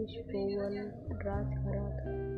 सुरेश पवन राज खरा था।